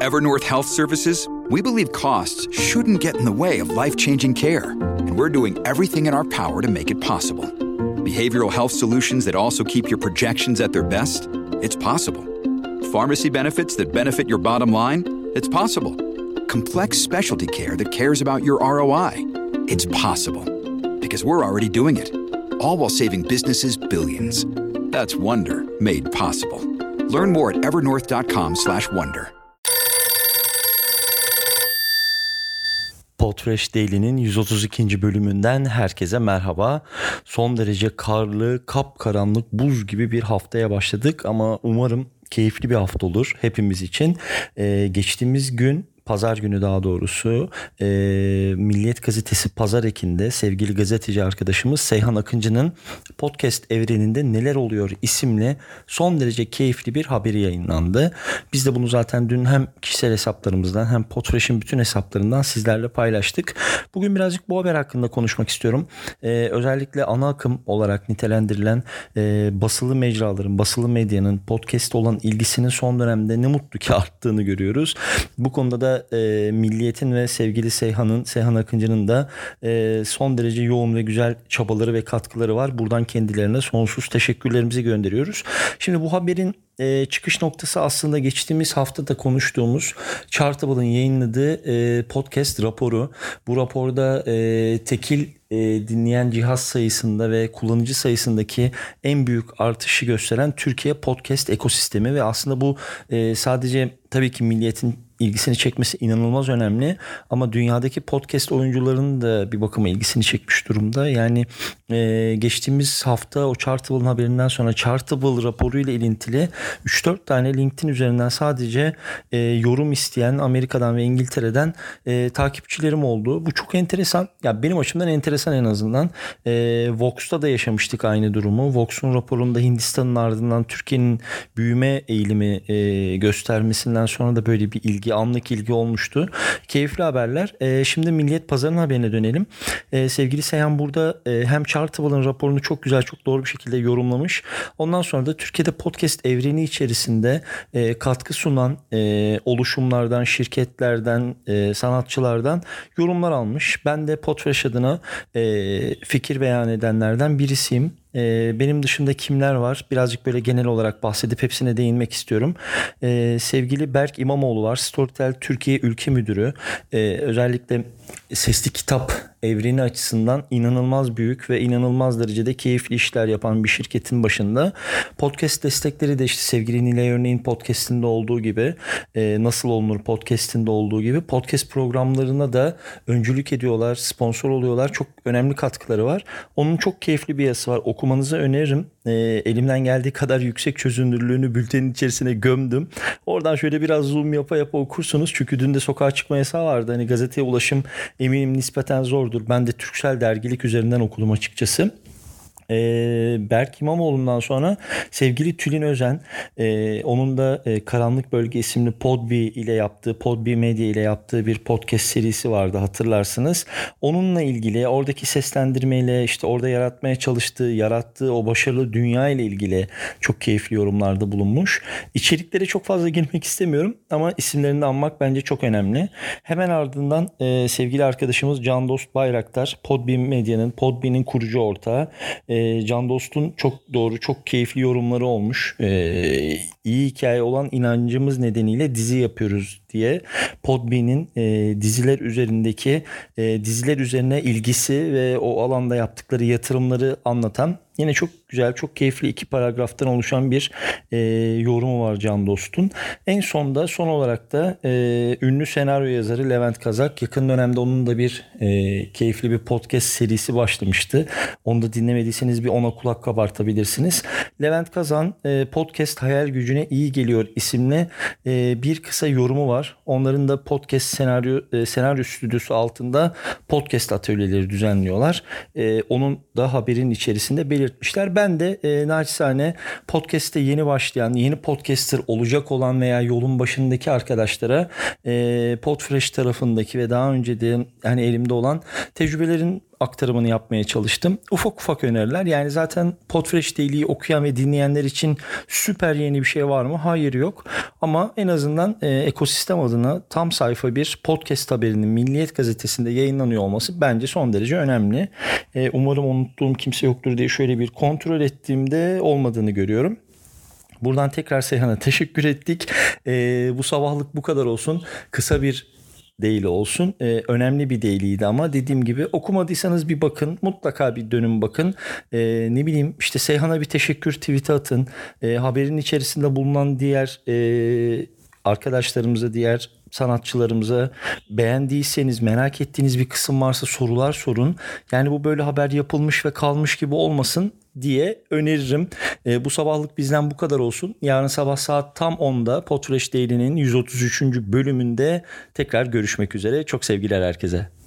Evernorth Health Services, we believe costs shouldn't get in the way of life changing care, and we're doing everything in our power to make it possible. Behavioral health solutions that also keep your projections at their best? It's possible. Pharmacy benefits that benefit your bottom line? It's possible. Complex specialty care that cares about your ROI? It's possible. Because we're already doing it. All while saving businesses billions. That's Wonder made possible. Learn more at evernorth.com/wonder. Podfresh Daily'nin 132. bölümünden herkese merhaba. Son derece karlı, kapkaranlık, buz gibi bir haftaya başladık ama umarım keyifli bir hafta olur hepimiz için. Ee, geçtiğimiz gün pazar günü daha doğrusu e, Milliyet Gazetesi Pazar Ekinde sevgili gazeteci arkadaşımız Seyhan Akıncı'nın podcast evreninde neler oluyor isimli son derece keyifli bir haberi yayınlandı. Biz de bunu zaten dün hem kişisel hesaplarımızdan hem Podfresh'in bütün hesaplarından sizlerle paylaştık. Bugün birazcık bu haber hakkında konuşmak istiyorum. E, özellikle ana akım olarak nitelendirilen e, basılı mecraların, basılı medyanın podcast olan ilgisinin son dönemde ne mutlu ki arttığını görüyoruz. Bu konuda da e, Milliyet'in ve sevgili Seyhan'ın, Seyhan Akıncı'nın da e, son derece yoğun ve güzel çabaları ve katkıları var. Buradan kendilerine sonsuz teşekkürlerimizi gönderiyoruz. Şimdi bu haberin e, çıkış noktası aslında geçtiğimiz hafta da konuştuğumuz Chartable'ın yayınladığı e, podcast raporu. Bu raporda e, tekil e, dinleyen cihaz sayısında ve kullanıcı sayısındaki en büyük artışı gösteren Türkiye podcast ekosistemi ve aslında bu e, sadece tabii ki milliyetin ilgisini çekmesi inanılmaz önemli. Ama dünyadaki podcast oyuncularının da bir bakıma ilgisini çekmiş durumda. Yani e, geçtiğimiz hafta o Chartable'ın haberinden sonra Chartable raporu ile ilintili 3-4 tane LinkedIn üzerinden sadece e, yorum isteyen Amerika'dan ve İngiltere'den e, takipçilerim oldu. Bu çok enteresan. Ya benim açımdan enteresan en azından. E, Vox'ta da yaşamıştık aynı durumu. Vox'un raporunda Hindistan'ın ardından Türkiye'nin büyüme eğilimi e, göstermesinden sonra da böyle bir ilgi ilgi, anlık ilgi olmuştu. Keyifli haberler. E, şimdi Milliyet Pazarı'nın haberine dönelim. E, sevgili Seyhan burada e, hem Chartable'ın raporunu çok güzel, çok doğru bir şekilde yorumlamış. Ondan sonra da Türkiye'de podcast evreni içerisinde e, katkı sunan e, oluşumlardan, şirketlerden, e, sanatçılardan yorumlar almış. Ben de Podfresh adına e, fikir beyan edenlerden birisiyim. Ee, benim dışında kimler var? Birazcık böyle genel olarak bahsedip hepsine değinmek istiyorum. Ee, sevgili Berk İmamoğlu var. Storytel Türkiye Ülke Müdürü. Ee, özellikle sesli kitap evreni açısından inanılmaz büyük ve inanılmaz derecede keyifli işler yapan bir şirketin başında. Podcast destekleri de işte sevgili Nilay örneğin podcastinde olduğu gibi e, nasıl olunur podcastinde olduğu gibi podcast programlarına da öncülük ediyorlar, sponsor oluyorlar. Çok önemli katkıları var. Onun çok keyifli bir yazısı var. Okumanızı öneririm. E, elimden geldiği kadar yüksek çözünürlüğünü bültenin içerisine gömdüm. Oradan şöyle biraz zoom yapa yapa okursunuz. Çünkü dün de sokağa çıkma yasağı vardı. Hani gazeteye ulaşım eminim nispeten zordur. Ben de Türksel dergilik üzerinden okudum açıkçası e, Berk İmamoğlu'ndan sonra sevgili Tülin Özen e, onun da e, Karanlık Bölge isimli Podbi ile yaptığı Podbi Medya ile yaptığı bir podcast serisi vardı hatırlarsınız. Onunla ilgili oradaki seslendirmeyle işte orada yaratmaya çalıştığı, yarattığı o başarılı dünya ile ilgili çok keyifli yorumlarda bulunmuş. İçeriklere çok fazla girmek istemiyorum ama isimlerini anmak bence çok önemli. Hemen ardından e, sevgili arkadaşımız Can Dost Bayraktar Podbi Medya'nın Podbi'nin kurucu ortağı. E, e, Can Dost'un çok doğru, çok keyifli yorumları olmuş. E, iyi hikaye olan inancımız nedeniyle dizi yapıyoruz diye Podbean'in e, diziler üzerindeki e, diziler üzerine ilgisi ve o alanda yaptıkları yatırımları anlatan Yine çok güzel, çok keyifli iki paragraftan oluşan bir e, yorumu var Can Dost'un. En sonda son olarak da e, ünlü senaryo yazarı Levent Kazak yakın dönemde onun da bir e, keyifli bir podcast serisi başlamıştı. Onu da dinlemediyseniz bir ona kulak kabartabilirsiniz. Levent Kazan e, podcast hayal gücüne iyi geliyor isimli e, bir kısa yorumu var. Onların da podcast senaryo e, senaryo stüdyosu altında podcast atölyeleri düzenliyorlar. E, onun da haberin içerisinde belir belirtmişler. Ben de e, naçizane podcast'te yeni başlayan, yeni podcaster olacak olan veya yolun başındaki arkadaşlara e, Podfresh tarafındaki ve daha önce de yani elimde olan tecrübelerin aktarımını yapmaya çalıştım. Ufak ufak öneriler. Yani zaten Podfresh Daily'yi okuyan ve dinleyenler için süper yeni bir şey var mı? Hayır yok. Ama en azından e, ekosistem adına tam sayfa bir podcast haberinin Milliyet Gazetesi'nde yayınlanıyor olması bence son derece önemli. E, umarım unuttuğum kimse yoktur diye şöyle bir kontrol ettiğimde olmadığını görüyorum. Buradan tekrar Seyhan'a teşekkür ettik. E, bu sabahlık bu kadar olsun. Kısa bir değil olsun. E, önemli bir değiliydi ama dediğim gibi okumadıysanız bir bakın. Mutlaka bir dönüm bakın. E, ne bileyim işte Seyhan'a bir teşekkür tweet'i atın. E, haberin içerisinde bulunan diğer e, arkadaşlarımıza, diğer sanatçılarımıza beğendiyseniz merak ettiğiniz bir kısım varsa sorular sorun. Yani bu böyle haber yapılmış ve kalmış gibi olmasın diye öneririm. E, bu sabahlık bizden bu kadar olsun. Yarın sabah saat tam 10'da Potreş Daily'nin 133. bölümünde tekrar görüşmek üzere. Çok sevgiler herkese.